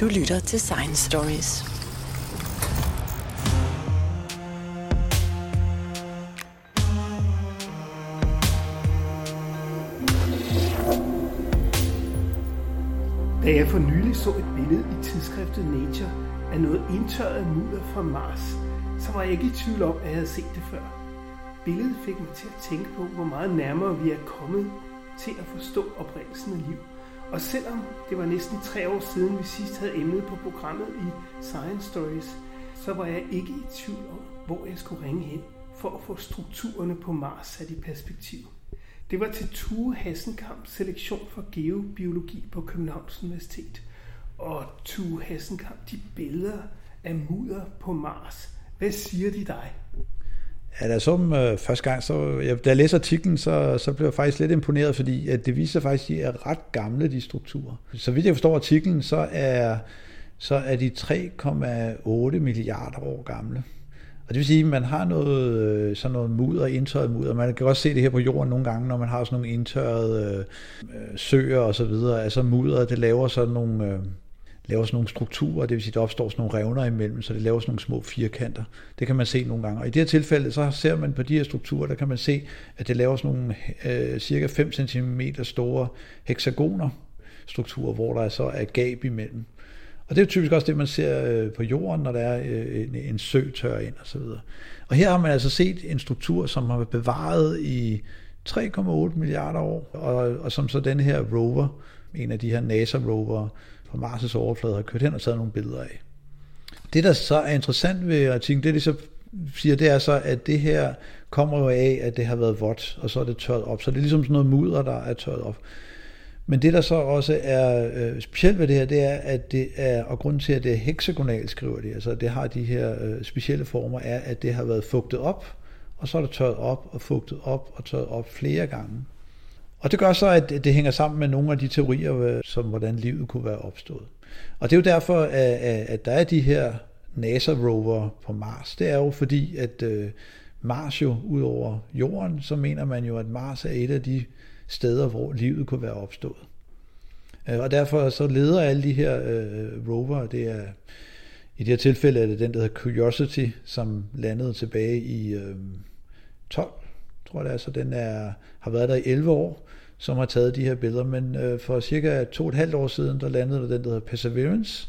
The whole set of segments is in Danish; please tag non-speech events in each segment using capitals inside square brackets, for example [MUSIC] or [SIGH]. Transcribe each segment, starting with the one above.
Du lytter til Science Stories. Da jeg for nylig så et billede i tidsskriftet Nature af noget indtørret mudder fra Mars, så var jeg ikke i tvivl om, at jeg havde set det før. Billedet fik mig til at tænke på, hvor meget nærmere vi er kommet til at forstå oprindelsen af liv. Og selvom det var næsten tre år siden, vi sidst havde emnet på programmet i Science Stories, så var jeg ikke i tvivl om, hvor jeg skulle ringe hen for at få strukturerne på Mars sat i perspektiv. Det var til Tue Hassenkamp selektion for geobiologi på Københavns Universitet. Og Tue Hassenkamp, de billeder af mudder på Mars, hvad siger de dig? Ja, da jeg så dem øh, første gang, så, jeg, da jeg læste artiklen, så, så blev jeg faktisk lidt imponeret, fordi at det viser faktisk, at de er ret gamle, de strukturer. Så vidt jeg forstår artiklen, så er, så er de 3,8 milliarder år gamle. Og det vil sige, at man har noget, øh, sådan noget mudder, indtørret mudder. Man kan også se det her på jorden nogle gange, når man har sådan nogle indtørrede øh, øh søer og så videre. Altså mudder, det laver sådan nogle... Øh, laver sådan nogle strukturer, det vil sige, der opstår sådan nogle revner imellem, så det laver sådan nogle små firkanter. Det kan man se nogle gange. Og i det her tilfælde, så ser man på de her strukturer, der kan man se, at det laver sådan nogle øh, cirka 5 cm store hexagoner, strukturer, hvor der så er gab imellem. Og det er typisk også det, man ser øh, på jorden, når der er øh, en, en sø tør ind og så videre. Og her har man altså set en struktur, som har været bevaret i 3,8 milliarder år, og, og som så den her rover, en af de her NASA-rover, på Mars' overflade har kørt hen og taget nogle billeder af. Det, der så er interessant ved artiklen, det de så siger, det er så, at det her kommer jo af, at det har været vådt, og så er det tørret op. Så det er ligesom sådan noget mudder, der er tørret op. Men det, der så også er øh, specielt ved det her, det er, at det er, og grunden til, at det er hexagonalt, skriver de, altså det har de her øh, specielle former, er, at det har været fugtet op, og så er det tørret op og fugtet op og tørret op flere gange. Og det gør så, at det hænger sammen med nogle af de teorier, øh, som hvordan livet kunne være opstået. Og det er jo derfor, at der er de her NASA-rover på Mars. Det er jo fordi, at øh, Mars jo ud over jorden, så mener man jo, at Mars er et af de steder, hvor livet kunne være opstået. Øh, og derfor så leder alle de her rover, det er i det her tilfælde er det den, der hedder Curiosity, som landede tilbage i 12, tror jeg det er, så den er, har været der i 11 år, som har taget de her billeder. Men øh, for cirka to og et halvt år siden, der landede der den, der hedder Perseverance,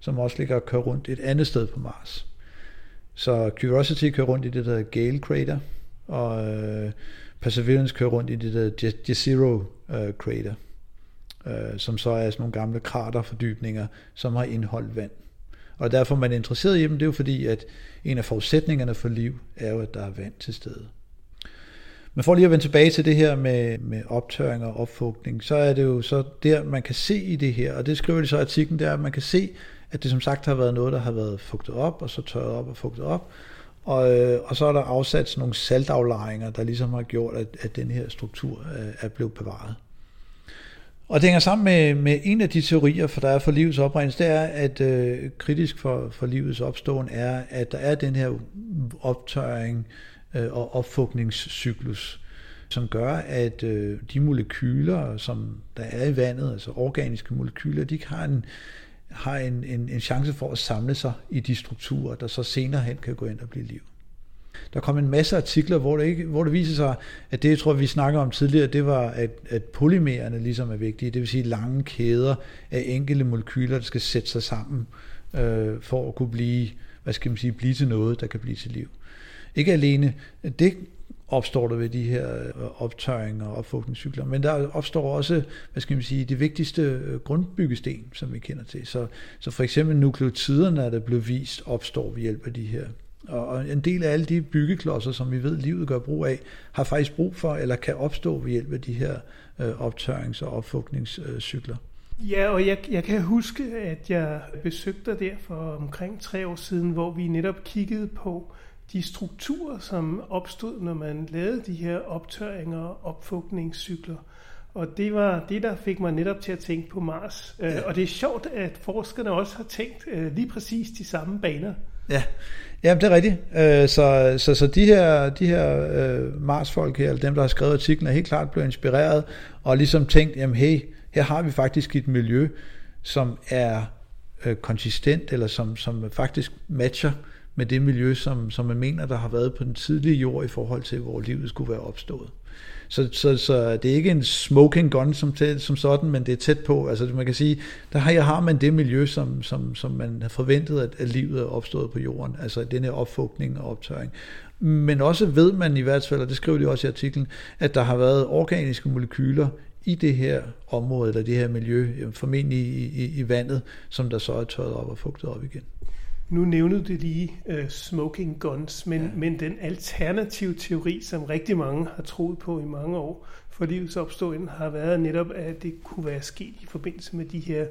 som også ligger og kører rundt et andet sted på Mars. Så Curiosity kører rundt i det der Gale Crater, og øh, Perseverance kører rundt i det der Jezero øh, Crater, øh, som så er sådan nogle gamle kraterfordybninger, som har indholdt vand. Og derfor man er man interesseret i dem, det er jo fordi, at en af forudsætningerne for liv er jo, at der er vand til stede. Men for lige at vende tilbage til det her med, med optøring og opfugtning, så er det jo så der, man kan se i det her, og det skriver de så i artiklen, der at man kan se, at det som sagt har været noget, der har været fugtet op, og så tørret op og fugtet op, og, øh, og så er der afsat sådan nogle saltaflejringer, der ligesom har gjort, at, at den her struktur øh, er blevet bevaret. Og det hænger sammen med, med en af de teorier, for der er for livets oprindelse, det er, at øh, kritisk for, for livets opståen er, at der er den her optøring, øh, Øh, og opfugningscyklus, som gør, at øh, de molekyler, som der er i vandet, altså organiske molekyler, de har en, har en, en, en chance for at samle sig i de strukturer, der så senere hen kan gå ind og blive liv. Der kom en masse artikler, hvor det, ikke, hvor det viser sig, at det, jeg tror, vi snakker om tidligere, det var, at, at polymererne ligesom er vigtige. Det vil sige lange kæder af enkelte molekyler, der skal sætte sig sammen øh, for at kunne blive, hvad skal man sige, blive til noget, der kan blive til liv. Ikke alene det opstår der ved de her øh, optøjninger og opfugtningscykler, men der opstår også, hvad skal man sige, det vigtigste øh, grundbyggesten, som vi kender til. Så, så for eksempel nukleotiderne, der blev vist, opstår ved hjælp af de her. Og en del af alle de byggeklodser, som vi ved, livet gør brug af, har faktisk brug for, eller kan opstå ved hjælp af de her øh, optørrings- og opfugtningscykler. Ja, og jeg, jeg kan huske, at jeg besøgte dig der for omkring tre år siden, hvor vi netop kiggede på, de strukturer, som opstod, når man lavede de her optørringer og opfugtningscykler. Og det var det, der fik mig netop til at tænke på Mars. Øh, ja. Og det er sjovt, at forskerne også har tænkt øh, lige præcis de samme baner. Ja, ja det er rigtigt. Øh, så, så, så de her, de her Mars-folk her, dem der har skrevet artiklen, er helt klart blevet inspireret og ligesom tænkt, jamen hey, her har vi faktisk et miljø, som er øh, konsistent, eller som, som faktisk matcher med det miljø, som, som man mener, der har været på den tidlige jord i forhold til, hvor livet skulle være opstået. Så, så, så det er ikke en smoking gun som, som sådan, men det er tæt på. Altså man kan sige, der har, har man det miljø, som, som, som man har forventet, at, at livet er opstået på jorden. Altså den her opfugtning og optøring. Men også ved man i hvert fald, og det skriver de også i artiklen, at der har været organiske molekyler i det her område, eller det her miljø, formentlig i, i, i vandet, som der så er tørret op og fugtet op igen. Nu nævnte du lige uh, smoking guns, men, ja. men den alternative teori, som rigtig mange har troet på i mange år for livets opståen, har været netop, at det kunne være sket i forbindelse med de her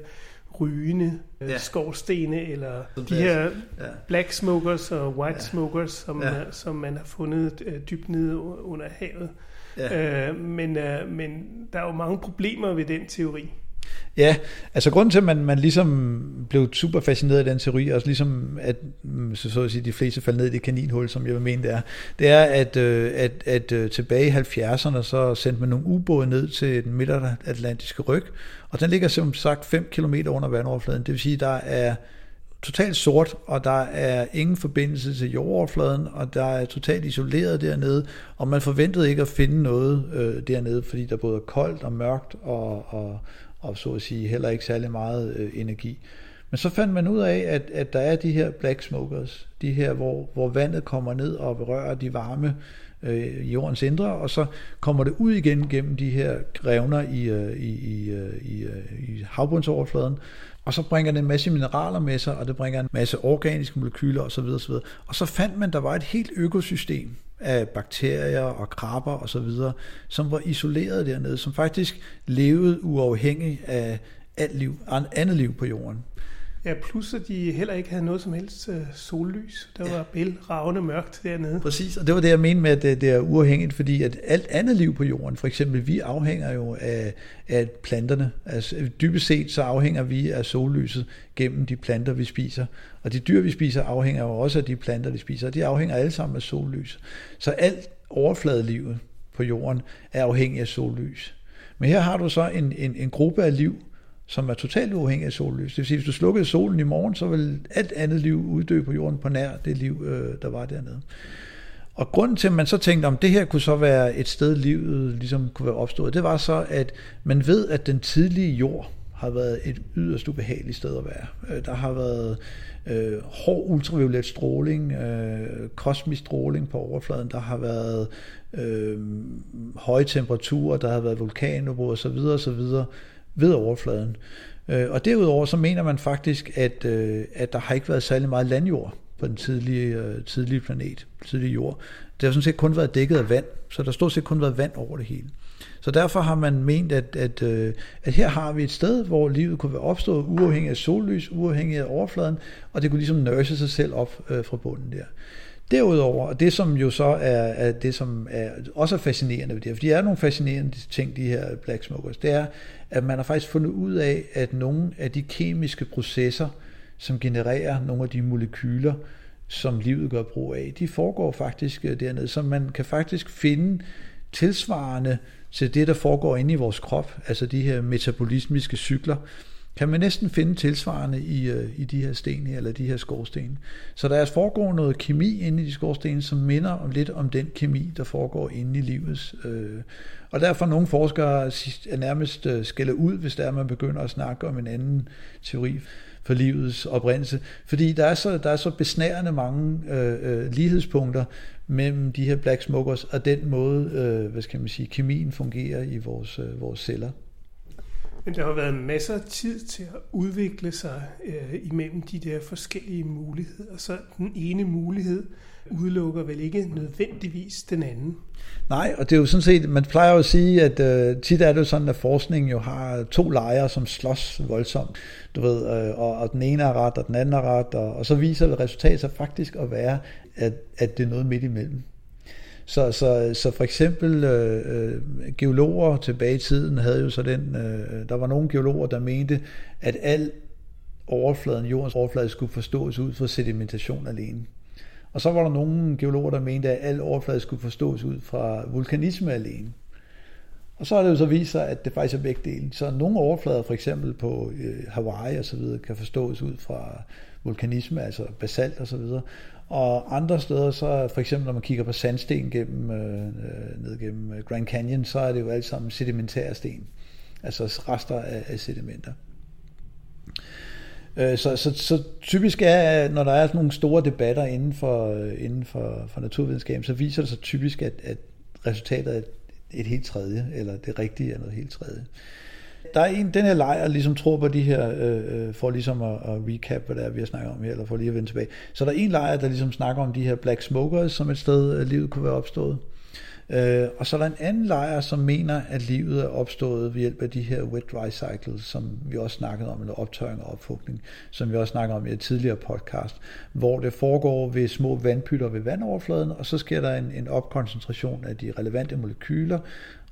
rygende uh, ja. skorstene, eller de her ja. black smokers og white ja. smokers, som, ja. uh, som man har fundet uh, dybt nede under havet. Ja. Uh, men, uh, men der er jo mange problemer ved den teori. Ja, altså grunden til, at man, man ligesom blev super fascineret af den teori, og ligesom at, mm, så, så at sige, de fleste faldt ned i det kaninhul, som jeg vil mene det er, det er, at, øh, at, at, at tilbage i 70'erne, så sendte man nogle ubåde ned til den midtatlantiske ryg, og den ligger som sagt 5 km under vandoverfladen. Det vil sige, der er totalt sort, og der er ingen forbindelse til jordoverfladen, og der er totalt isoleret dernede, og man forventede ikke at finde noget øh, dernede, fordi der både er koldt og mørkt og, og, og så at sige heller ikke særlig meget øh, energi. Men så fandt man ud af, at, at der er de her black smokers, de her, hvor, hvor vandet kommer ned og berører de varme øh, jordens indre, og så kommer det ud igen gennem de her revner i, øh, i, i, øh, i, øh, i havbundsoverfladen, og så bringer det en masse mineraler med sig, og det bringer en masse organiske molekyler osv. osv. Og så fandt man, at der var et helt økosystem, af bakterier og krabber og så videre, som var isoleret dernede, som faktisk levede uafhængigt af alt liv, andet liv på jorden. Ja, plus at de heller ikke havde noget som helst uh, sollys. Der ja. var bælragende mørkt dernede. Præcis, og det var det, jeg mente med, at det, det er uafhængigt, fordi at alt andet liv på jorden, for eksempel vi afhænger jo af, af planterne. Altså, dybest set så afhænger vi af sollyset gennem de planter, vi spiser. Og de dyr, vi spiser, afhænger jo også af de planter, de spiser. Og de afhænger alle sammen af sollys. Så alt overfladelivet på jorden er afhængig af sollys. Men her har du så en, en, en gruppe af liv, som er totalt uafhængig af sollys. Det vil sige, hvis du slukkede solen i morgen, så ville alt andet liv uddø på jorden på nær det liv, øh, der var dernede. Og grunden til, at man så tænkte, om det her kunne så være et sted, livet ligesom kunne være opstået, det var så, at man ved, at den tidlige jord har været et yderst ubehageligt sted at være. Øh, der har været øh, hård ultraviolet stråling, øh, kosmisk stråling på overfladen, der har været øh, høje temperaturer, der har været vulkanudbrud osv. osv ved overfladen. Øh, og derudover så mener man faktisk, at, øh, at der har ikke været særlig meget landjord på den tidlige, øh, tidlige planet, tidlige jord. Det har sådan set kun været dækket af vand, så der stort set kun været vand over det hele. Så derfor har man ment, at, at, at her har vi et sted, hvor livet kunne være opstået uafhængig af sollys, uafhængig af overfladen, og det kunne ligesom nørse sig selv op fra bunden der. Derudover, og det som jo så er, er det, som er også er fascinerende ved det her, for de er nogle fascinerende ting, de her black smokers, det er, at man har faktisk fundet ud af, at nogle af de kemiske processer, som genererer nogle af de molekyler, som livet gør brug af, de foregår faktisk øh, dernede, så man kan faktisk finde tilsvarende til det, der foregår inde i vores krop, altså de her metabolismiske cykler, kan man næsten finde tilsvarende i, øh, i de her sten her, eller de her skorsten. Så der er foregår noget kemi inde i de skorstene, som minder om lidt om den kemi, der foregår inde i livets. Øh, og derfor nogle forskere er nærmest øh, skælder ud, hvis der er, man begynder at snakke om en anden teori for livets oprindelse. Fordi der er så, der er så besnærende mange øh, øh lighedspunkter mellem de her black smokers og den måde, øh, hvad skal man sige, kemien fungerer i vores, øh, vores celler. Men der har været masser af tid til at udvikle sig øh, imellem de der forskellige muligheder. Så den ene mulighed udelukker vel ikke nødvendigvis den anden. Nej, og det er jo sådan set, man plejer jo at sige, at øh, tit er det jo sådan, at forskningen jo har to lejre, som slås voldsomt, du ved, øh, og, og den ene er ret, og den anden er ret, og, og så viser det resultat sig faktisk at være, at, at det er noget midt imellem. Så, så, så for eksempel øh, øh, geologer tilbage i tiden havde jo så den, øh, øh, der var nogle geologer, der mente, at al overfladen, jordens overflade, skulle forstås ud fra sedimentation alene. Og så var der nogle geologer, der mente, at al overflade skulle forstås ud fra vulkanisme alene. Og så har det jo så vist sig, at det faktisk er begge dele. Så nogle overflader, for eksempel på øh, Hawaii og så videre, kan forstås ud fra vulkanisme, altså basalt og så videre. Og andre steder, så for eksempel når man kigger på sandsten gennem, øh, øh ned gennem øh, Grand Canyon, så er det jo alt sammen sedimentære sten. Altså rester af, af sedimenter. Øh, så, så, så typisk er, når der er sådan nogle store debatter inden for, øh, inden for, for naturvidenskab, så viser det sig typisk, at, at resultatet er et helt tredje, eller det rigtige er noget helt tredje. Der er en, den her lejr ligesom tror på de her, øh, øh, for ligesom at, at recap, hvad det er, vi har snakket om her, eller for lige at vende tilbage. Så der er en lejr, der ligesom snakker om de her black smokers, som et sted, øh, livet kunne være opstået. Øh, og så er der en anden lejr, som mener, at livet er opstået ved hjælp af de her wet-dry cycles, som vi også snakkede om, eller optøring og opfugtning, som vi også snakkede om i et tidligere podcast, hvor det foregår ved små vandpytter ved vandoverfladen, og så sker der en, en opkoncentration af de relevante molekyler,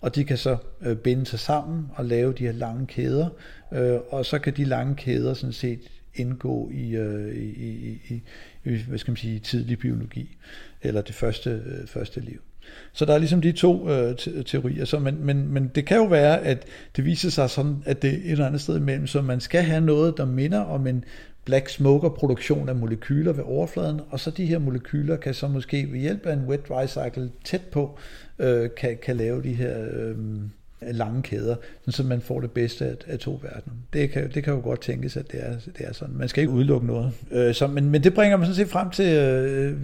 og de kan så øh, binde sig sammen og lave de her lange kæder, øh, og så kan de lange kæder sådan set indgå i, øh, i, i, i, i hvad skal man sige, tidlig biologi, eller det første, øh, første liv. Så der er ligesom de to øh, teorier. Så, men, men, men det kan jo være, at det viser sig sådan, at det er et eller andet sted imellem, så man skal have noget, der minder om en black smoker produktion af molekyler ved overfladen, og så de her molekyler kan så måske ved hjælp af en wet dry cycle tæt på, øh, kan, kan lave de her øh, lange kæder, så man får det bedste af, af to verdener. Det kan, det kan jo godt tænkes, at det er, det er sådan. Man skal ikke udelukke noget. Øh, så, men, men det bringer mig sådan set frem til, øh,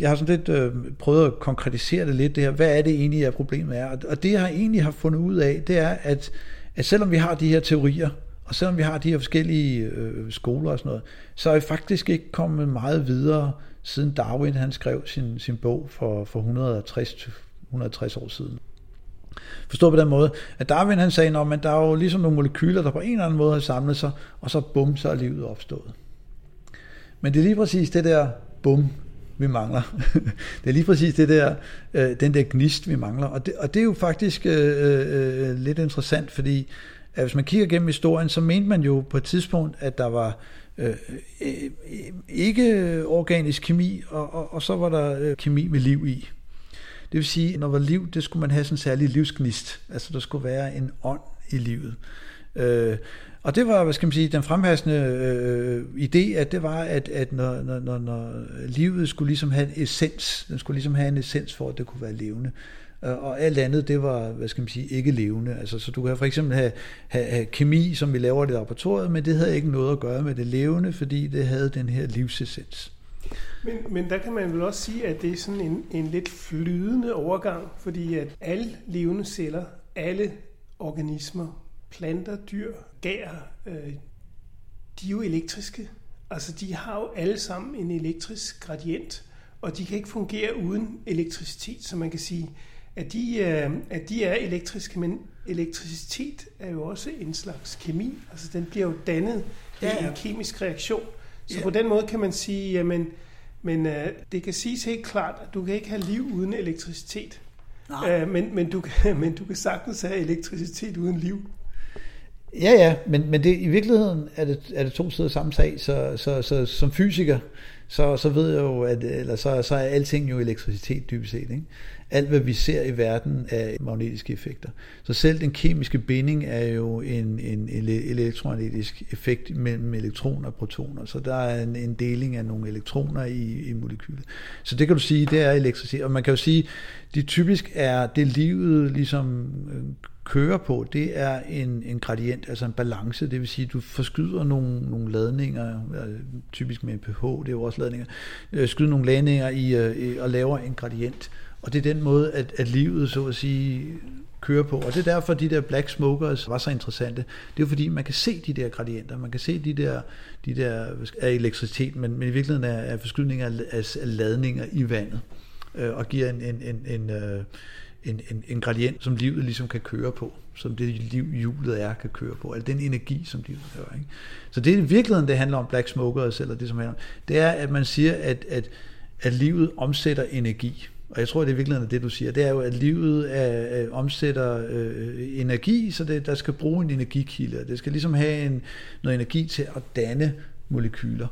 jeg har sådan lidt øh, prøvet at konkretisere det lidt, det her, hvad er det egentlig, at problemet er? Og det, jeg egentlig har fundet ud af, det er, at, at selvom vi har de her teorier, og selvom vi har de her forskellige øh, skoler og sådan noget, så er vi faktisk ikke kommet meget videre, siden Darwin han skrev sin, sin bog for, for 160, 160 år siden. Forstå på den måde, at Darwin han sagde, at der er jo ligesom nogle molekyler, der på en eller anden måde har samlet sig, og så bum, så er livet opstået. Men det er lige præcis det der bum, vi mangler. [LAUGHS] det er lige præcis det der, øh, den der gnist, vi mangler. Og det, og det er jo faktisk øh, øh, øh, lidt interessant, fordi at hvis man kigger gennem historien, så mente man jo på et tidspunkt, at der var øh, øh, øh ikke organisk kemi, og, og, og så var der øh, kemi med liv i. Det vil sige, når der var liv, det skulle man have sådan en særlig livsgnist. Altså der skulle være en ånd i livet. Øh, og det var, hvad skal man sige, den fremhærsende øh, idé, at det var, at, at når, når, når, når livet skulle ligesom have en essens, den skulle ligesom have en essens for, at det kunne være levende. Øh, og alt andet, det var, hvad skal man sige, ikke levende. Altså, så du kan for eksempel have, have, have kemi, som vi laver i laboratoriet, men det havde ikke noget at gøre med det levende, fordi det havde den her livsessens. Men, men der kan man vel også sige, at det er sådan en, en lidt flydende overgang, fordi at alle levende celler, alle organismer, planter, dyr, gær, øh, de er jo elektriske. Altså de har jo alle sammen en elektrisk gradient, og de kan ikke fungere uden elektricitet, så man kan sige, at de, øh, at de er elektriske, men elektricitet er jo også en slags kemi. Altså den bliver jo dannet ja, ja. i en kemisk reaktion. Så ja. på den måde kan man sige, jamen, men øh, det kan siges helt klart, at du kan ikke have liv uden elektricitet. Øh, men, men, du kan, [LAUGHS] men du kan sagtens have elektricitet uden liv. Ja, ja, men, men det, i virkeligheden er det, er det to sider samme sag, så, så, så som fysiker, så, så ved jeg jo, at eller så, så er alting jo elektricitet dybest set. Ikke? Alt hvad vi ser i verden er magnetiske effekter. Så selv den kemiske binding er jo en, en elektromagnetisk effekt mellem elektroner og protoner. Så der er en, en deling af nogle elektroner i, i molekylet. Så det kan du sige, det er elektricitet. Og man kan jo sige, det typisk er det livet ligesom øh, kører på, det er en, en gradient, altså en balance, det vil sige, du forskyder nogle, nogle ladninger, øh, typisk med en pH, det er jo også ladninger, øh, skyder nogle ladninger i, øh, og laver en gradient, og det er den måde, at, at livet, så at sige, kører på. Og det er derfor, de der black smokers var så interessante. Det er jo fordi, man kan se de der gradienter, man kan se de der, de der af elektricitet, men, men i virkeligheden er, er forskydninger af, af, af ladninger i vandet, øh, og giver en, en, en, en, øh, en, en, en gradient, som livet ligesom kan køre på, som det liv, hjulet er, kan køre på, altså den energi, som livet gør. Ikke? Så det er i virkeligheden, det handler om black smokers, eller det som handler om, det er, at man siger, at, at, at livet omsætter energi. Og jeg tror, det er virkelig det, du siger. Det er jo, at livet er, er, omsætter øh, energi, så det, der skal bruge en energikilde. Det skal ligesom have en, noget energi til at danne molekyler.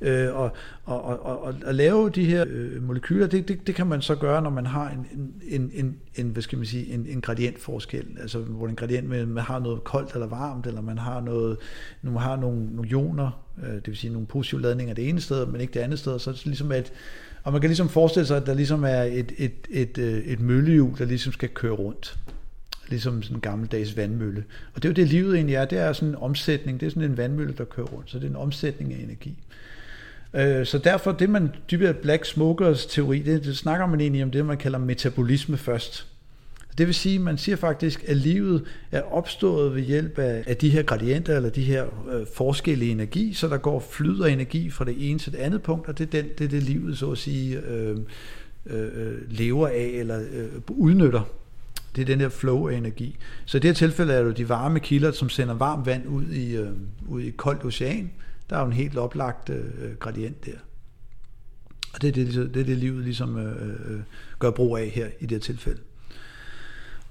Øh, og, og, og, og at lave de her øh, molekyler, det, det, det kan man så gøre, når man har en, en, en, en hvad skal man sige, en, en gradientforskel, altså hvor en gradient med, man har noget koldt eller varmt, eller man har noget, man har nogle, nogle ioner, øh, det vil sige nogle positive ladninger det ene sted, men ikke det andet sted, så er det ligesom at og man kan ligesom forestille sig, at der ligesom er et, et, et, øh, et møllehjul, der ligesom skal køre rundt. Ligesom sådan en gammeldags vandmølle. Og det er jo det, livet egentlig er. Det er sådan en omsætning. Det er sådan en vandmølle, der kører rundt. Så det er en omsætning af energi. Øh, så derfor, det man dybere Black Smokers teori, det, det snakker man egentlig om det, man kalder metabolisme først. Det vil sige, man siger faktisk, at livet er opstået ved hjælp af, af de her gradienter, eller de her øh, forskelle i energi, så der går flyder energi fra det ene til det andet punkt, og det er, den, det, er det livet så at sige øh, øh, lever af, eller øh, udnytter. Det er den der flow af energi. Så i det her tilfælde er det jo de varme kilder, som sender varmt vand ud i, øh, ud i et koldt ocean. Der er jo en helt oplagt øh, gradient der. Og det er det, det, er det livet ligesom øh, øh, gør brug af her i det her tilfælde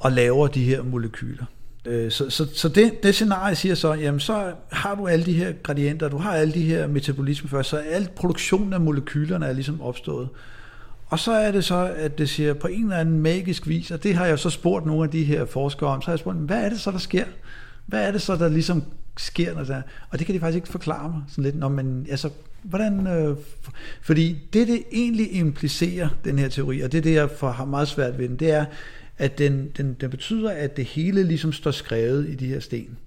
og laver de her molekyler. Øh, så, så, så det, det scenarie siger så, jamen så har du alle de her gradienter, du har alle de her metabolisme først, så al produktionen af molekylerne er ligesom opstået. Og så er det så, at det siger på en eller anden magisk vis, og det har jeg så spurgt nogle af de her forskere om, så har jeg spurgt, hvad er det så, der sker? Hvad er det så, der ligesom sker? Når der, og det kan de faktisk ikke forklare mig sådan lidt, Nå, men altså, hvordan, øh, fordi det, det egentlig implicerer, den her teori, og det er det, jeg har meget svært ved den, det er, at den, den, den betyder, at det hele ligesom står skrevet i de her sten.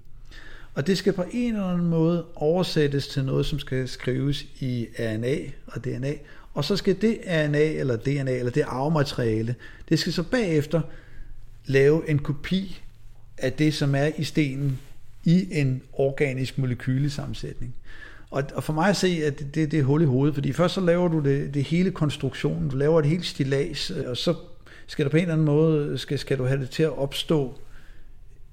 Og det skal på en eller anden måde oversættes til noget, som skal skrives i RNA og DNA. Og så skal det RNA eller DNA eller det arvemateriale, det skal så bagefter lave en kopi af det, som er i stenen i en organisk molekylesammensætning. Og, og for mig at se, at det, det, det er hul i hovedet, fordi først så laver du det, det hele konstruktionen, du laver et helt stilas, øh, og så skal du på en eller anden måde, skal, skal du have det til at opstå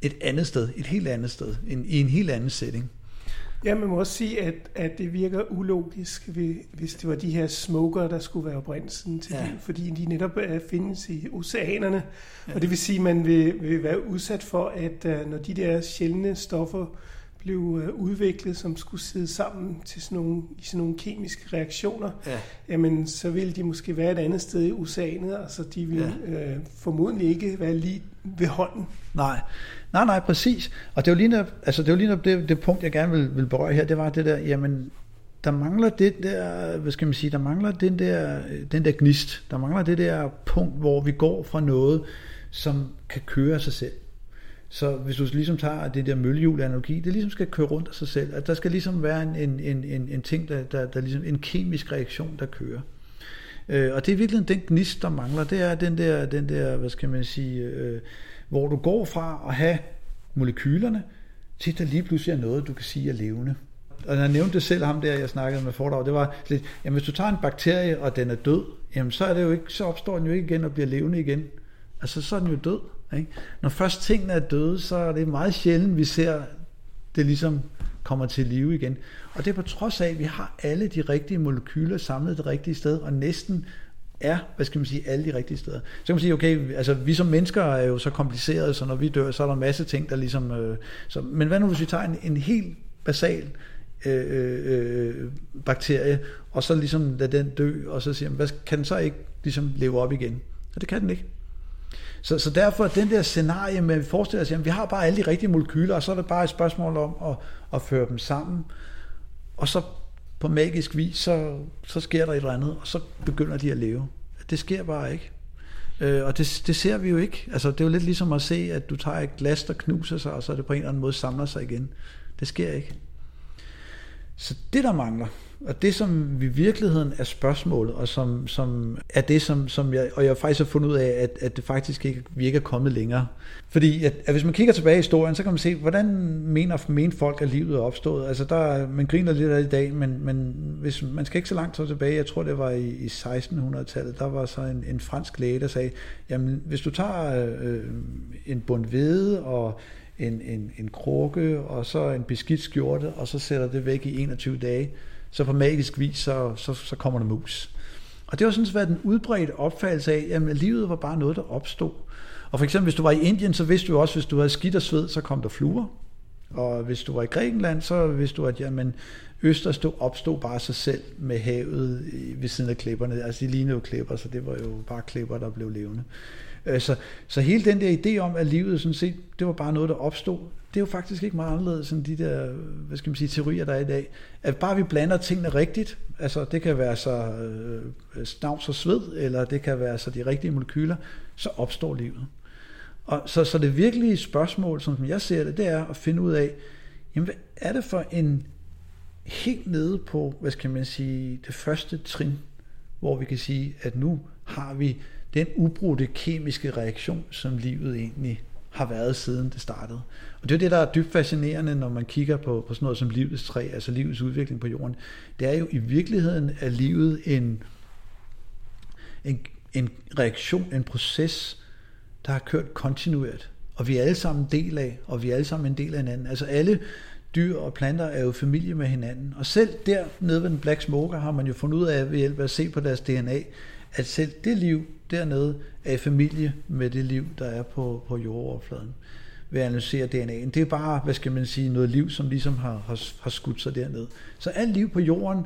et andet sted, et helt andet sted, en, i en helt anden setting. Ja, man må også sige, at, at det virker ulogisk, hvis det var de her smoker, der skulle være oprindelsen til ja. det, fordi de netop er, findes i oceanerne, ja. og det vil sige, at man vil, vil være udsat for, at uh, når de der sjældne stoffer blev uh, udviklet, som skulle sidde sammen til sådan nogle, i sådan nogle kemiske reaktioner, ja. jamen så ville de måske være et andet sted i oceanet, altså de ville ja. uh, formodentlig ikke være lige ved hånden. Nej, nej, nej, præcis. Og det er jo lige altså det, er jo lige det, det punkt, jeg gerne vil, vil berøre her, det var det der, jamen der mangler det der, hvad skal man sige, der mangler den der, den der gnist, der mangler det der punkt, hvor vi går fra noget, som kan køre sig selv. Så hvis du ligesom tager det der møllehjul-analogi, det ligesom skal køre rundt af sig selv, at der skal ligesom være en, en, en, en, en ting, der, der, der ligesom en kemisk reaktion, der kører. Øh, og det er virkelig den gnist, der mangler, det er den der, den der hvad skal man sige, øh, hvor du går fra at have molekylerne, til der lige pludselig er noget, du kan sige er levende. Og jeg nævnte det selv, ham der, jeg snakkede med fordrag, det var lidt, jamen hvis du tager en bakterie, og den er død, jamen så, er det jo ikke, så opstår den jo ikke igen og bliver levende igen. Altså så er den jo død. Ikke? Når først tingene er døde, så er det meget sjældent, vi ser det ligesom kommer til live igen. Og det er på trods af, at vi har alle de rigtige molekyler samlet det rigtige sted, og næsten er, hvad skal man sige, alle de rigtige steder. Så kan man sige, okay, altså vi som mennesker er jo så komplicerede, så når vi dør, så er der en masse ting, der ligesom... Øh, så, men hvad nu, hvis vi tager en, en helt basal øh, øh, øh bakterie, og så ligesom lader den dø, og så siger man, hvad, kan den så ikke ligesom leve op igen? Og det kan den ikke. Så, så derfor den der scenarie med, at vi forestiller os, at vi har bare alle de rigtige molekyler, og så er det bare et spørgsmål om at, at føre dem sammen, og så på magisk vis, så, så sker der et eller andet, og så begynder de at leve. Det sker bare ikke. Øh, og det, det ser vi jo ikke. Altså, det er jo lidt ligesom at se, at du tager et glas, der knuser sig, og så er det på en eller anden måde samler sig igen. Det sker ikke. Så det, der mangler, og det, som i virkeligheden er spørgsmålet, og som, som er det, som, som jeg, og jeg faktisk har fundet ud af, at, at det faktisk ikke virker kommet længere. Fordi at, at hvis man kigger tilbage i historien, så kan man se, hvordan mener, mener folk, at livet er opstået. Altså der, man griner lidt af i dag, men, men hvis, man skal ikke så langt tilbage, jeg tror det var i, i 1600-tallet, der var så en, en fransk læge, der sagde, jamen hvis du tager øh, en bund hvede og en, en, en krukke og så en beskidt skjorte, og så sætter det væk i 21 dage, så på magisk vis, så, så, så kommer der mus. Og det var sådan været en udbredt opfattelse af, at livet var bare noget, der opstod. Og for eksempel, hvis du var i Indien, så vidste du også, hvis du havde skidt og sved, så kom der fluer. Og hvis du var i Grækenland, så vidste du, at jamen, Øster opstod bare sig selv med havet ved siden af klipperne. Altså de lignede jo klipper, så det var jo bare klipper, der blev levende. Øh, så, så hele den der idé om, at livet sådan set, det var bare noget, der opstod, det er jo faktisk ikke meget anderledes end de der, hvad skal man sige, teorier, der er i dag. At bare vi blander tingene rigtigt, altså det kan være så øh, øh, snavs og sved, eller det kan være så de rigtige molekyler, så opstår livet. Og så, så det virkelige spørgsmål, som jeg ser det, det er at finde ud af, jamen hvad er det for en helt nede på, hvad skal man sige, det første trin, hvor vi kan sige, at nu har vi den ubrudte kemiske reaktion, som livet egentlig har været siden det startede. Og det er det, der er dybt fascinerende, når man kigger på, på sådan noget som livets træ, altså livets udvikling på jorden. Det er jo i virkeligheden, at livet en, en, en reaktion, en proces, der har kørt kontinuert. Og vi er alle sammen en del af, og vi er alle sammen en del af hinanden. Altså alle dyr og planter er jo familie med hinanden. Og selv der nede ved den Black Smoker har man jo fundet ud af ved hjælp af at se på deres DNA, at selv det liv dernede er i familie med det liv, der er på, på jordoverfladen ved at analysere DNA'en. Det er bare, hvad skal man sige, noget liv, som ligesom har, har, har skudt sig derned. Så alt liv på jorden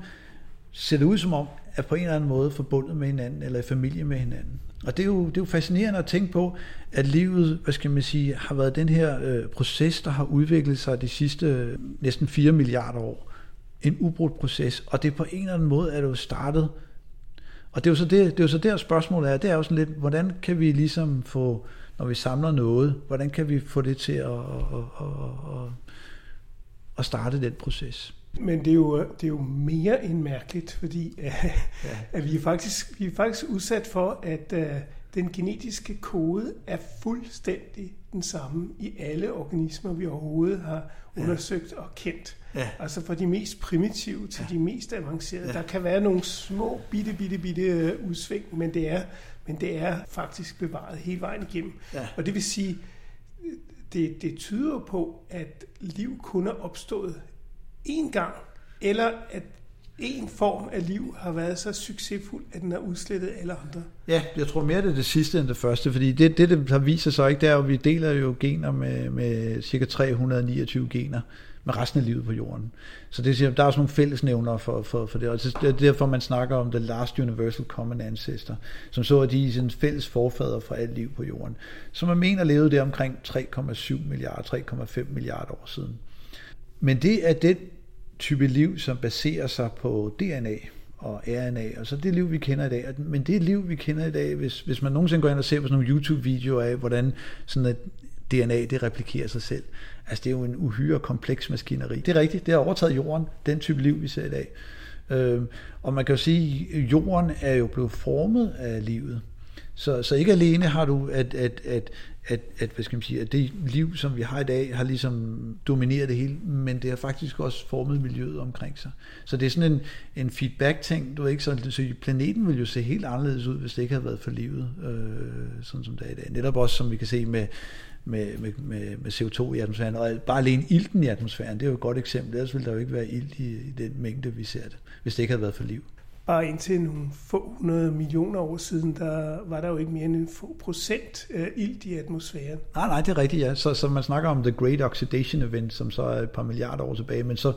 ser det ud som om, er på en eller anden måde forbundet med hinanden, eller i familie med hinanden. Og det er, jo, det er jo fascinerende at tænke på, at livet, hvad skal man sige, har været den her øh, proces, der har udviklet sig de sidste øh, næsten 4 milliarder år. En ubrudt proces, og det på en eller anden måde er det jo startet. Og det er jo så, det, det er jo så der spørgsmålet er, det er jo sådan lidt, hvordan kan vi ligesom få, når vi samler noget, hvordan kan vi få det til at, at, at, at, at starte den proces? Men det er jo, det er jo mere end mærkeligt, fordi [LAUGHS] uh, ja. at vi, er faktisk, vi er faktisk udsat for, at uh, den genetiske kode er fuldstændig den samme i alle organismer, vi overhovedet har undersøgt ja. og kendt. Ja. Altså fra de mest primitive til ja. de mest avancerede. Ja. Der kan være nogle små, bitte, bitte, bitte øh, udsving, men det er, men det er faktisk bevaret hele vejen igennem. Ja. Og det vil sige, det, det tyder på, at liv kun er opstået én gang, eller at en form af liv har været så succesfuld, at den har udslettet alle andre. Ja, jeg tror mere, det er det sidste end det første, fordi det, det, det har vist sig ikke, det er jo, at vi deler jo gener med, med cirka 329 gener med resten af livet på jorden. Så det siger, der er også nogle fællesnævner for, for, for det, og det er derfor, man snakker om the last universal common ancestor, som så at de er sådan fælles forfader for alt liv på jorden, som man mener levede der omkring 3,7 milliarder, 3,5 milliarder år siden. Men det er den type liv, som baserer sig på DNA og RNA, og så det liv, vi kender i dag. Men det liv, vi kender i dag, hvis, hvis man nogensinde går ind og ser på sådan nogle YouTube-videoer af, hvordan sådan et DNA det replikerer sig selv. Altså det er jo en uhyre kompleks maskineri. Det er rigtigt, det har overtaget jorden, den type liv, vi ser i dag. Øh, og man kan jo sige, at jorden er jo blevet formet af livet. Så, så ikke alene har du, at, at, at, at, at, hvad skal man sige, at det liv, som vi har i dag, har ligesom domineret det hele, men det har faktisk også formet miljøet omkring sig. Så det er sådan en, en feedback-ting, du ved ikke, så, så planeten ville jo se helt anderledes ud, hvis det ikke havde været for livet, øh, sådan som det er i dag. Netop også, som vi kan se med, med, med, med, med CO2 i atmosfæren, og bare alene ilten i atmosfæren, det er jo et godt eksempel, ellers ville der jo ikke være ilt i, i den mængde, vi ser det, hvis det ikke havde været for liv bare indtil nogle få hundrede millioner år siden, der var der jo ikke mere end en få procent øh, ilt i atmosfæren. Nej, nej, det er rigtigt, ja. Så, så man snakker om The Great Oxidation Event, som så er et par milliarder år tilbage, men så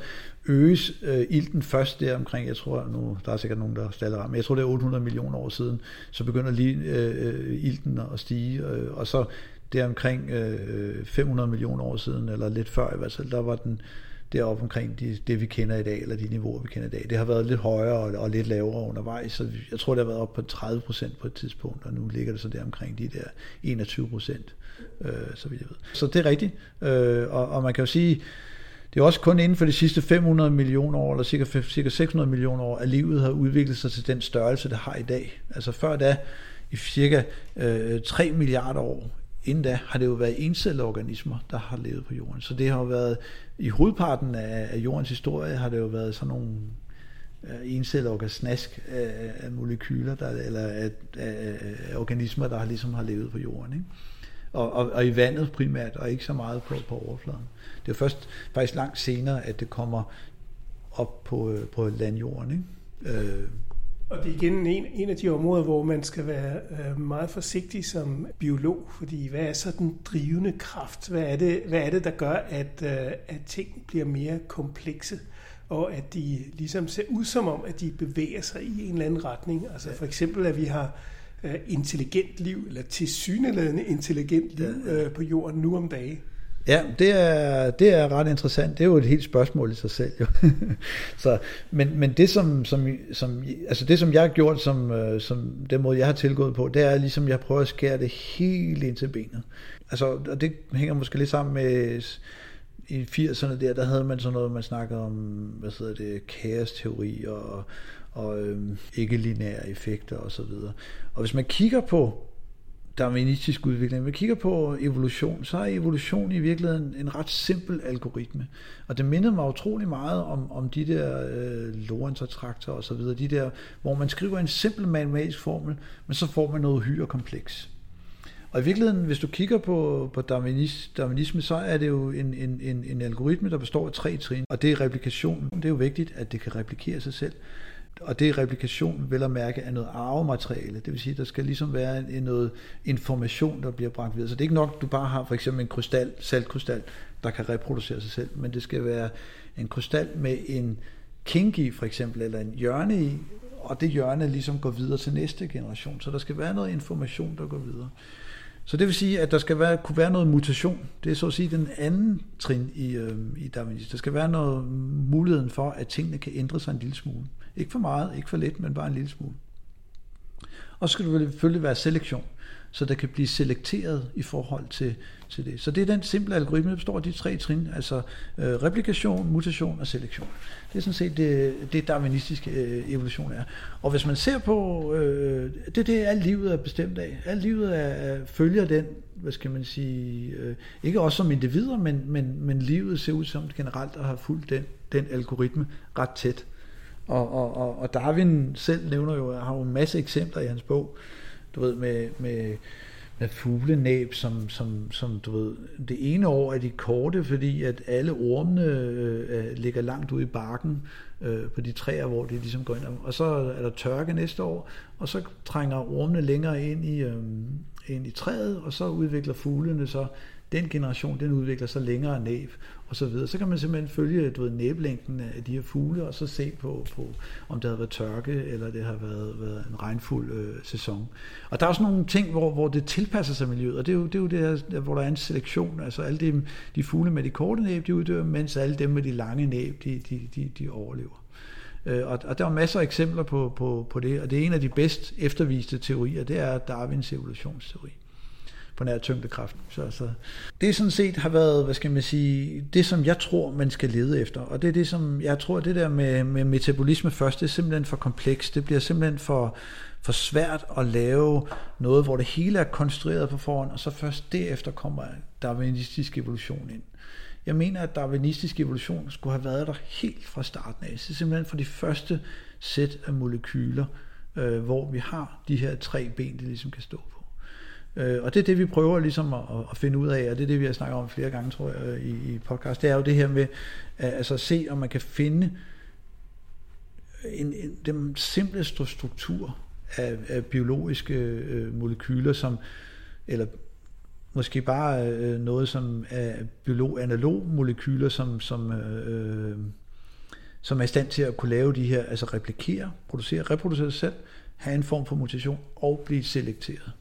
øges øh, ilten først der omkring, jeg tror nu, der er sikkert nogen, der staller men jeg tror det er 800 millioner år siden, så begynder lige øh, øh, ilten at stige, øh, og så der omkring øh, øh 500 millioner år siden, eller lidt før i hvert fald, der var den deroppe omkring de, det, vi kender i dag, eller de niveauer, vi kender i dag. Det har været lidt højere og, og lidt lavere undervejs, så jeg tror, det har været op på 30 procent på et tidspunkt, og nu ligger det så der omkring de der 21 procent, øh, så vidt jeg ved. Så det er rigtigt, øh, og, og man kan jo sige, det er også kun inden for de sidste 500 millioner år, eller cirka, cirka 600 millioner år, at livet har udviklet sig til den størrelse, det har i dag. Altså før da, i cirka øh, 3 milliarder år, inden da har det jo været encellede organismer, der har levet på jorden. Så det har jo været, i hovedparten af, af jordens historie, har det jo været sådan nogle øh, encellede snask af, øh, af molekyler, der, eller af, af, af organismer, der har ligesom har levet på jorden. Ikke? Og, og, og i vandet primært, og ikke så meget på, på overfladen. Det er først faktisk langt senere, at det kommer op på, øh, på landjorden. Ikke? Øh, og det er igen en, en af de områder, hvor man skal være øh, meget forsigtig som biolog, fordi hvad er så den drivende kraft? Hvad er det, hvad er det der gør, at, øh, at ting bliver mere komplekse? og at de ligesom ser ud som om, at de bevæger sig i en eller anden retning. Altså for eksempel, at vi har øh, intelligent liv, eller tilsyneladende intelligent liv øh, på jorden nu om dagen. Ja, det er, det er ret interessant. Det er jo et helt spørgsmål i sig selv. Jo. [LAUGHS] så, men, men det, som, som, som, altså det, som jeg har gjort, som, øh, som den måde, jeg har tilgået på, det er ligesom, jeg prøver at skære det helt ind til benet. Altså, og det hænger måske lidt sammen med i 80'erne der, der havde man sådan noget, man snakkede om, hvad hedder det, kaosteori og, og øhm, ikke-lineære effekter og så videre. Og hvis man kigger på darwinistisk udvikling, Når vi kigger på evolution, så er evolution i virkeligheden en ret simpel algoritme. Og det mindede mig utrolig meget om, om de der øh, Lorentz-traktorer og så videre, de der, hvor man skriver en simpel matematisk formel, men så får man noget hyre kompleks. Og i virkeligheden, hvis du kigger på, på darwinis, darwinisme, så er det jo en, en, en, en algoritme, der består af tre trin, og det er replikation. Det er jo vigtigt, at det kan replikere sig selv. Og det er replikation, vel at mærke, af noget arvemateriale. Det vil sige, at der skal ligesom være en, noget information, der bliver bragt videre. Så det er ikke nok, at du bare har for eksempel en krystal, saltkrystal, der kan reproducere sig selv, men det skal være en krystal med en kink i, for eksempel, eller en hjørne i, og det hjørne ligesom går videre til næste generation. Så der skal være noget information, der går videre. Så det vil sige, at der skal være, kunne være noget mutation. Det er så at sige den anden trin i, øh, i Darwinisme. Der skal være noget muligheden for, at tingene kan ændre sig en lille smule. Ikke for meget, ikke for lidt, men bare en lille smule. Og så skal det selvfølgelig være selektion, så der kan blive selekteret i forhold til, til det. Så det er den simple algoritme, der består af de tre trin, altså øh, replikation, mutation og selektion. Det er sådan set det, det darwinistiske øh, evolution er. Og hvis man ser på, øh, det er det, alt livet er bestemt af. Alt livet er, er, følger den, hvad skal man sige, øh, ikke også som individer, men, men, men livet ser ud som generelt at have fulgt den, den algoritme ret tæt. Og, og, og, og Darwin selv nævner jo, har jo en masse eksempler i hans bog, du ved, med, med, med fuglenæb, som, som, som du ved, det ene år er de korte, fordi at alle ormene øh, øh, ligger langt ude i barken øh, på de træer, hvor de ligesom går ind. Og så er der tørke næste år, og så trænger ormene længere ind i, øh, ind i træet, og så udvikler fuglene så den generation, den udvikler sig længere næb og så videre. Så kan man simpelthen følge du ved, næblængden af de her fugle, og så se på, på om det har været tørke, eller det har været, været en regnfuld øh, sæson. Og der er også nogle ting, hvor, hvor det tilpasser sig miljøet, og det er jo det, er jo det her, hvor der er en selektion. Altså alle de, de fugle med de korte næb, de uddør, mens alle dem med de lange næb, de, de, de, de overlever. Øh, og, og der er masser af eksempler på, på, på det, og det er en af de bedst efterviste teorier, det er Darwins evolutionsteori på nær tyngdekraft. Så, så det sådan set har været, hvad skal man sige, det som jeg tror, man skal lede efter. Og det er det, som jeg tror, det der med, med metabolisme først, det er simpelthen for komplekst. Det bliver simpelthen for, for svært at lave noget, hvor det hele er konstrueret på forhånd, og så først derefter kommer darwinistisk evolution ind. Jeg mener, at darwinistisk evolution skulle have været der helt fra starten af. Så simpelthen for de første sæt af molekyler, øh, hvor vi har de her tre ben, det ligesom kan stå på. Øh, og det er det, vi prøver ligesom at, at finde ud af, og det er det, vi har snakket om flere gange, tror jeg, øh, i, i podcast. Det er jo det her med altså se, om man kan finde en, en, den simpleste struktur af, af biologiske øh, molekyler, som, eller måske bare øh, noget som er biolog, analog molekyler, som, som, øh, som er i stand til at kunne lave de her, altså replikere, producere, reproducere sig selv, have en form for mutation og blive selekteret.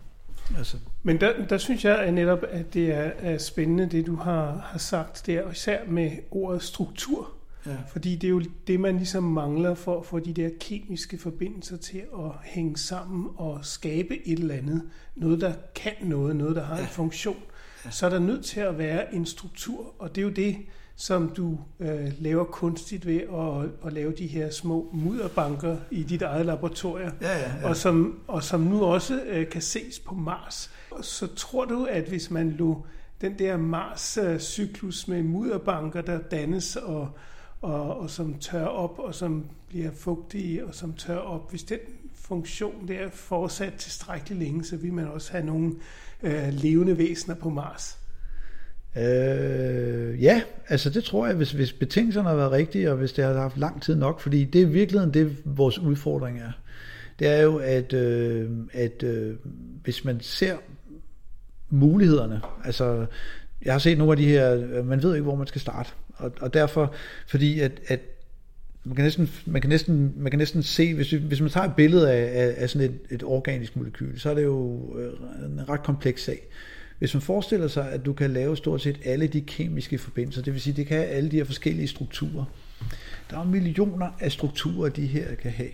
Altså. Men der, der synes jeg at netop, at det er, er spændende, det du har, har sagt der, og især med ordet struktur. Ja. Fordi det er jo det, man ligesom mangler for at få de der kemiske forbindelser til at hænge sammen og skabe et eller andet. Noget, der kan noget, noget, der har ja. en funktion. Ja. Så er der nødt til at være en struktur, og det er jo det, som du øh, laver kunstigt ved at, at lave de her små mudderbanker i dit eget laboratorium, ja, ja, ja. Og, som, og som nu også øh, kan ses på Mars. Så tror du, at hvis man lå den der Mars-cyklus med mudderbanker, der dannes og, og, og som tør op, og som bliver fugtige, og som tør op, hvis den funktion der fortsat tilstrækkeligt længe, så vil man også have nogle øh, levende væsener på Mars. Øh, ja, altså det tror jeg, hvis, hvis betingelserne har været rigtige, og hvis det har haft lang tid nok, fordi det er virkeligheden det, vores udfordring er. det er jo, at, øh, at øh, hvis man ser mulighederne, altså jeg har set nogle af de her, øh, man ved ikke, hvor man skal starte, og, og derfor, fordi at, at man kan næsten, man kan næsten, man kan næsten se, hvis, hvis man tager et billede af, af, af sådan et, et organisk molekyl, så er det jo øh, en ret kompleks sag. Hvis man forestiller sig, at du kan lave stort set alle de kemiske forbindelser, det vil sige, det kan have alle de her forskellige strukturer. Der er millioner af strukturer, de her kan have.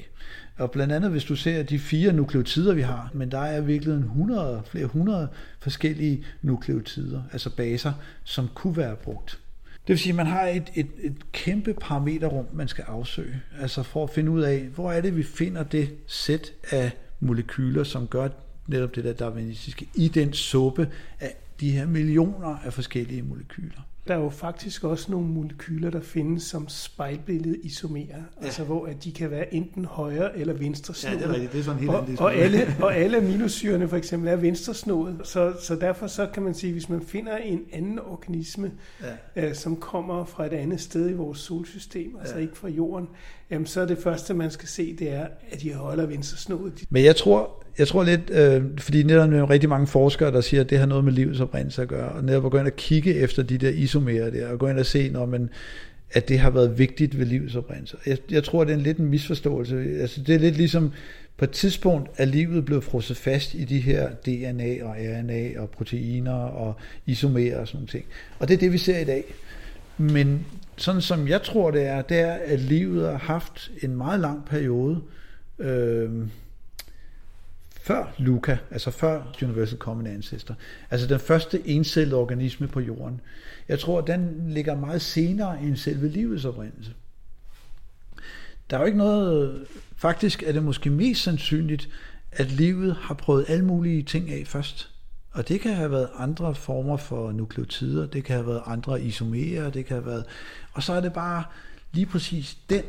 Og blandt andet, hvis du ser de fire nukleotider, vi har, men der er virkelig en 100, flere hundrede forskellige nukleotider, altså baser, som kunne være brugt. Det vil sige, at man har et, et, et kæmpe parameterrum, man skal afsøge, altså for at finde ud af, hvor er det, vi finder det sæt af molekyler, som gør netop det der darwinistiske, i den suppe af de her millioner af forskellige molekyler. Der er jo faktisk også nogle molekyler, der findes som spejlbillede isomerer, ja. altså hvor at de kan være enten højre eller venstre Ja, det er rigtigt. Det er sådan helt og, og, alle, [LAUGHS] og alle aminosyrene for eksempel er venstresnået, så, så derfor så kan man sige, hvis man finder en anden organisme, ja. øh, som kommer fra et andet sted i vores solsystem, ja. altså ikke fra jorden, jamen så er det første, man skal se, det er, at de er højre eller venstresnået. Men jeg tror, jeg tror lidt, øh, fordi netop er rigtig mange forskere, der siger, at det har noget med livets oprindelse at gøre, og netop at gå ind og kigge efter de der isomerer der, og gå ind og se, når man, at det har været vigtigt ved livets oprindelse. Jeg, jeg tror, det er en lidt en misforståelse. Altså, det er lidt ligesom, på et tidspunkt er livet blevet frosset fast i de her DNA og RNA og proteiner og isomerer og sådan nogle ting. Og det er det, vi ser i dag. Men sådan som jeg tror, det er, det er, at livet har haft en meget lang periode, øh, før Luca, altså før Universal Common Ancestor. Altså den første encellede organisme på jorden. Jeg tror, den ligger meget senere end selve livets oprindelse. Der er jo ikke noget... Faktisk er det måske mest sandsynligt, at livet har prøvet alle mulige ting af først. Og det kan have været andre former for nukleotider, det kan have været andre isomerer, det kan have været... Og så er det bare lige præcis den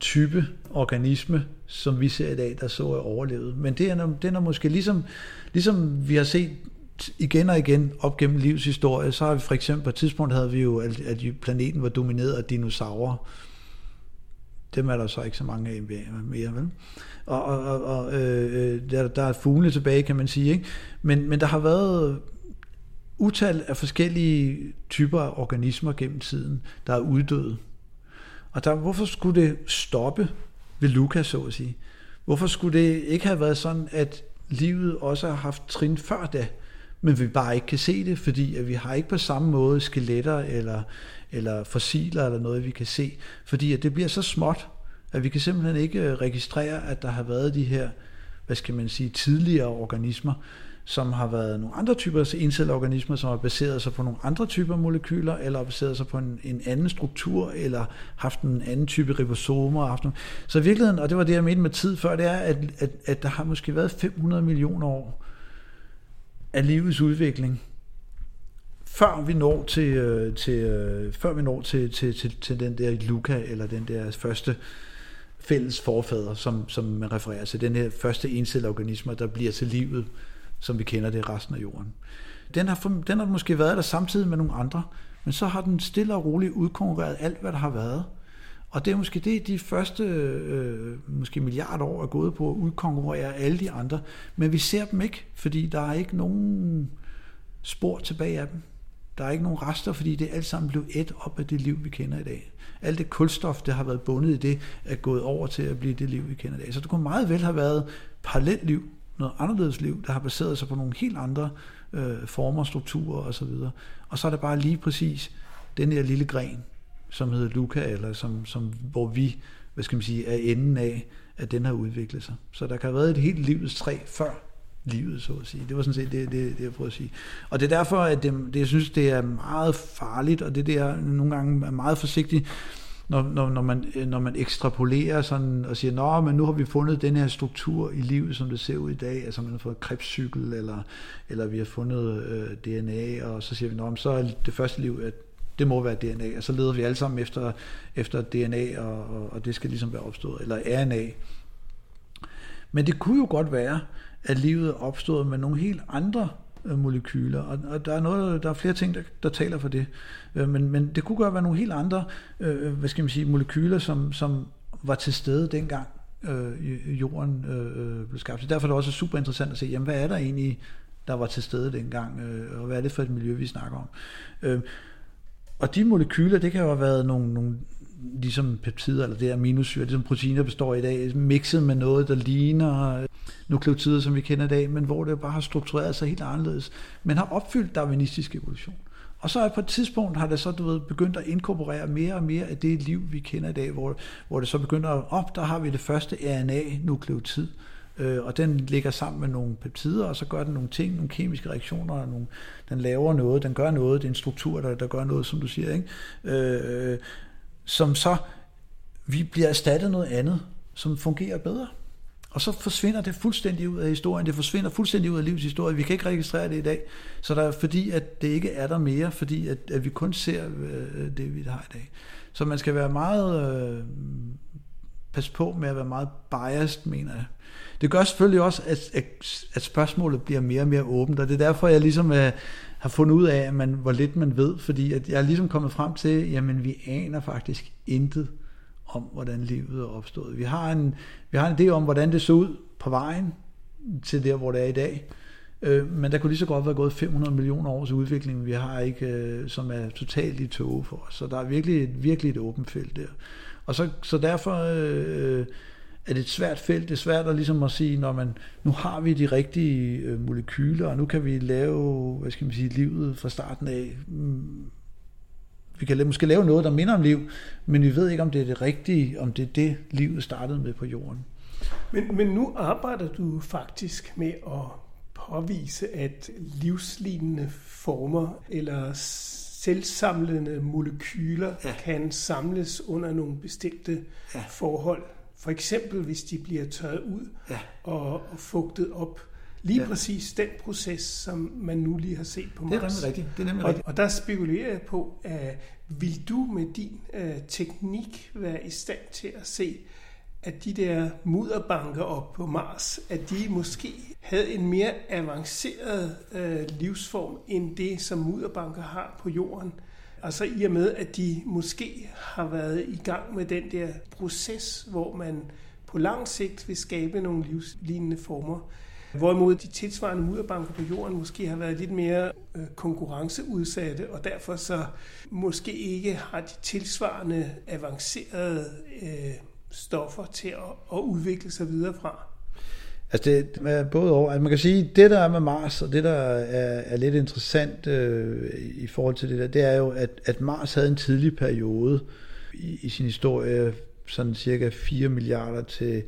type organisme, som vi ser i dag, der så er overlevet. Men det er, den er måske ligesom, ligesom vi har set igen og igen op gennem livshistorie, så har vi for eksempel på et tidspunkt havde vi jo, at, planeten var domineret af dinosaurer. Dem er der så ikke så mange af mere, vel? Og, og, og øh, øh, der, der er fugle tilbage, kan man sige, ikke? Men, men der har været utal af forskellige typer af organismer gennem tiden, der er uddøde. Og der, hvorfor skulle det stoppe ved Lukas, så at sige? Hvorfor skulle det ikke have været sådan, at livet også har haft trin før da, men vi bare ikke kan se det, fordi at vi har ikke på samme måde skeletter eller, eller fossiler eller noget, vi kan se, fordi at det bliver så småt, at vi kan simpelthen ikke registrere, at der har været de her, hvad skal man sige, tidligere organismer, som har været nogle andre typer af encelleorganismer, som har baseret sig på nogle andre typer molekyler, eller har baseret sig på en, en anden struktur, eller haft en anden type ribosomer. Haft nogle. Så i virkeligheden, og det var det, jeg mente med tid før, det er, at, at, at der har måske været 500 millioner år af livets udvikling, før vi når til, øh, til, øh, før vi når til, til, til, til den der Luca, eller den der første fælles forfader, som, som man refererer til, den her første encelleorganismer, der bliver til livet som vi kender det i resten af jorden. Den har, den har måske været der samtidig med nogle andre, men så har den stille og roligt udkonkurreret alt, hvad der har været. Og det er måske det, de første øh, måske milliarder år er gået på at udkonkurrere alle de andre. Men vi ser dem ikke, fordi der er ikke nogen spor tilbage af dem. Der er ikke nogen rester, fordi det alt sammen blev et op af det liv, vi kender i dag. Alt det kulstof, der har været bundet i det, er gået over til at blive det liv, vi kender i dag. Så det kunne meget vel have været parallelt liv, noget anderledes liv, der har baseret sig på nogle helt andre øh, former, strukturer osv. Og så er det bare lige præcis den her lille gren, som hedder Luca, eller som, som, hvor vi, hvad skal man sige, er enden af, at den har udviklet sig. Så der kan have været et helt livets træ før livet, så at sige. Det var sådan set det, det, det jeg prøvede at sige. Og det er derfor, at det, det, jeg synes, det er meget farligt, og det der nogle gange er meget forsigtigt, når, når, når, man, øh, når man ekstrapolerer sådan og siger, nå, men nu har vi fundet den her struktur i livet, som det ser ud i dag, altså man har fået krebscykel, eller, eller vi har fundet øh, DNA, og så siger vi, nå, men så er det første liv, at det må være DNA, og så leder vi alle sammen efter, efter DNA, og, og, og det skal ligesom være opstået, eller RNA. Men det kunne jo godt være, at livet er opstået med nogle helt andre Øh, molekyler, og, og der er noget, der er flere ting, der, der taler for det. Øh, men, men det kunne godt være nogle helt andre, øh, hvad skal man sige, molekyler, som, som var til stede dengang, øh, jorden øh, øh, blev skabt. Så derfor er det også super interessant at se, jamen, hvad er der egentlig, der var til stede dengang, øh, og hvad er det for et miljø, vi snakker om. Øh, og de molekyler, det kan jo have været nogle, nogle ligesom peptider, eller det aminosyre, det som proteiner består i dag, mixet med noget, der ligner nukleotider, som vi kender i dag, men hvor det bare har struktureret sig helt anderledes, men har opfyldt darwinistisk evolution. Og så på et tidspunkt har det så du ved, begyndt at inkorporere mere og mere af det liv, vi kender i dag, hvor, hvor det så begynder at op, der har vi det første RNA-nukleotid, øh, og den ligger sammen med nogle peptider, og så gør den nogle ting, nogle kemiske reaktioner, og nogle, den laver noget, den gør noget, det er en struktur, der, der gør noget, som du siger, ikke? Øh, øh som så, vi bliver erstattet noget andet, som fungerer bedre. Og så forsvinder det fuldstændig ud af historien. Det forsvinder fuldstændig ud af livets historie. Vi kan ikke registrere det i dag. Så der er fordi, at det ikke er der mere, fordi at, at vi kun ser øh, det, vi har i dag. Så man skal være meget... Øh, pas på med at være meget biased, mener jeg. Det gør selvfølgelig også, at, at, at spørgsmålet bliver mere og mere åbent, og det er derfor, jeg ligesom øh, har fundet ud af, at man, hvor lidt man ved, fordi at jeg er ligesom kommet frem til, jamen vi aner faktisk intet om, hvordan livet er opstået. Vi har en, vi har en idé om, hvordan det så ud på vejen til der, hvor det er i dag. Øh, men der kunne lige så godt være gået 500 millioner års udvikling, vi har ikke, øh, som er totalt i tåge for os. Så der er virkelig, et, virkelig et åbent felt der. Og så, så derfor øh, er det et svært felt. Det er svært at, ligesom at sige, når man, nu har vi de rigtige øh, molekyler, og nu kan vi lave, hvad skal man sige, livet fra starten af. Mm, vi kan måske lave noget, der minder om liv, men vi ved ikke, om det er det rigtige, om det er det, livet startede med på jorden. Men, men nu arbejder du faktisk med at påvise, at livslignende former eller selvsamlende molekyler ja. kan samles under nogle bestemte ja. forhold. For eksempel hvis de bliver tørret ud ja. og, og fugtet op. Lige ja. præcis den proces, som man nu lige har set på Mars. Det er nemlig rigtigt. Det er nemlig og, rigtigt. og der spekulerer jeg på, at vil du med din uh, teknik være i stand til at se, at de der mudderbanker op på Mars, at de måske havde en mere avanceret uh, livsform end det, som mudderbanker har på Jorden. Altså i og med, at de måske har været i gang med den der proces, hvor man på lang sigt vil skabe nogle livslignende former. Hvorimod de tilsvarende mudderbanker på jorden måske har været lidt mere øh, konkurrenceudsatte, og derfor så måske ikke har de tilsvarende avancerede øh, stoffer til at, at udvikle sig videre fra. Altså det er både over. Altså man kan sige, det der er med Mars, og det der er, er lidt interessant øh, i forhold til det der, det er jo, at, at Mars havde en tidlig periode i, i sin historie, sådan cirka 4 milliarder til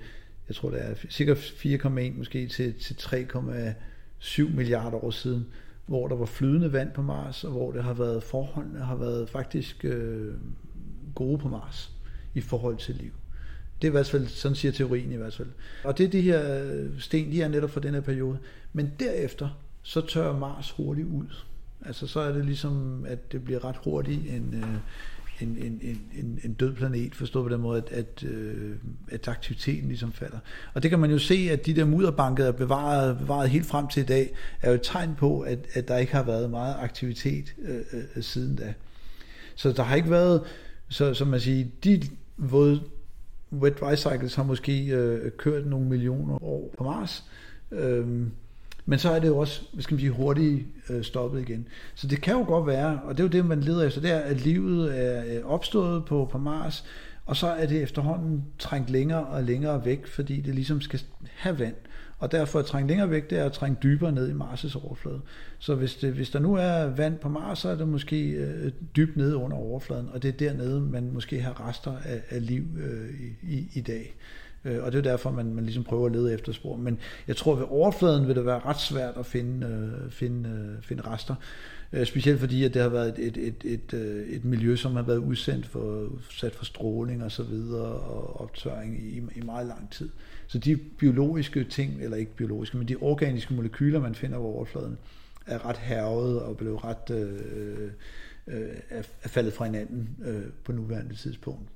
jeg tror det er cirka 4,1 måske til, til 3,7 milliarder år siden, hvor der var flydende vand på Mars, og hvor det har været forholdene har været faktisk øh, gode på Mars i forhold til liv. Det er i hvert fald, sådan siger teorien i hvert fald. Og det er de her øh, sten, de er netop fra den her periode. Men derefter, så tør Mars hurtigt ud. Altså så er det ligesom, at det bliver ret hurtigt en, øh, en, en, en, en død planet, forstået på den måde, at, at, øh, at aktiviteten ligesom falder. Og det kan man jo se, at de der mudderbanker er bevaret, bevaret helt frem til i dag, er jo et tegn på, at, at der ikke har været meget aktivitet øh, øh, siden da. Så der har ikke været, så, som man siger, de våde wet dry cycles har måske øh, kørt nogle millioner år på Mars, øh, men så er det jo også, hvad skal man sige, hurtigt øh, stoppet igen. Så det kan jo godt være, og det er jo det, man leder efter, det er, at livet er øh, opstået på, på Mars, og så er det efterhånden trængt længere og længere væk, fordi det ligesom skal have vand. Og derfor at trænge længere væk, det er at trænge dybere ned i Mars' overflade. Så hvis, det, hvis der nu er vand på Mars, så er det måske øh, dybt nede under overfladen, og det er dernede, man måske har rester af, af liv øh, i, i dag. Øh, og det er derfor, man, man ligesom prøver at lede efter spor. Men jeg tror, ved overfladen vil det være ret svært at finde, øh, finde, øh, finde rester. Øh, specielt fordi, at det har været et, et, et, et, øh, et miljø, som har været udsendt for, sat for stråling og så videre, og optøring i, i meget lang tid. Så de biologiske ting, eller ikke biologiske, men de organiske molekyler, man finder på overfladen, er ret hervet og blev ret øh, øh, er faldet fra hinanden øh, på nuværende tidspunkt.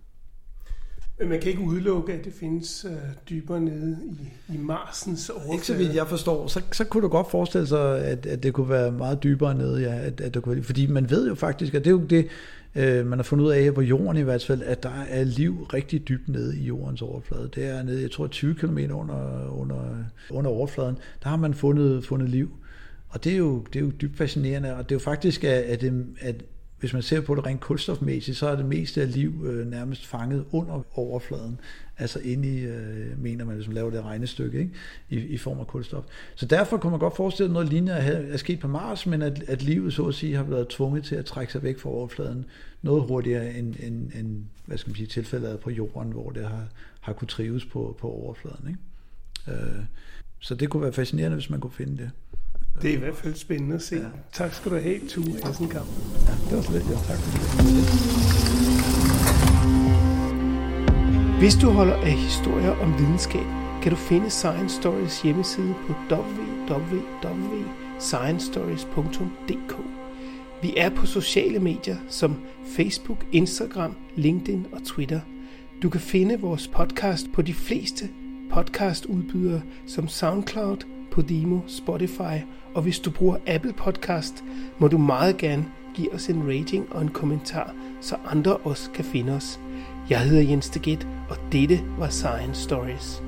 Men man kan ikke udelukke, at det findes øh, dybere nede i, i Marsens overflade. Ikke så vidt jeg forstår. Så, så kunne du godt forestille sig, at, at det kunne være meget dybere nede. Ja, at, at det kunne, fordi man ved jo faktisk, at det er jo det, Øh, man har fundet ud af, på jorden i hvert fald, at der er liv rigtig dybt nede i jordens overflade. Det er nede, jeg tror, 20 km under, under, under overfladen. Der har man fundet, fundet liv. Og det er, jo, det er jo dybt fascinerende, og det er jo faktisk, at, at, at hvis man ser på det rent kulstofmæssigt, så er det meste af liv øh, nærmest fanget under overfladen. Altså inde i, øh, mener man, hvis man laver det regnestykke, ikke? I, i form af kulstof. Så derfor kunne man godt forestille sig noget lignende at have, at sket på Mars, men at, at livet så at sige har været tvunget til at trække sig væk fra overfladen noget hurtigere end, end, end hvad skal man sige, tilfældet på jorden, hvor det har, har kunne trives på, på overfladen. Ikke? Øh, så det kunne være fascinerende, hvis man kunne finde det. Det er i hvert fald spændende at se. Ja. Tak skal du have, Tue Hessenkamp. Ja, det var slet, ja, tak. Hvis du holder af historier om videnskab, kan du finde Science Stories hjemmeside på www.sciencestories.dk. Vi er på sociale medier som Facebook, Instagram, LinkedIn og Twitter. Du kan finde vores podcast på de fleste podcastudbydere som SoundCloud, Podimo, Spotify, og hvis du bruger Apple Podcast, må du meget gerne give os en rating og en kommentar, så andre også kan finde os. Jeg hedder Jens Deget, og dette var Science Stories.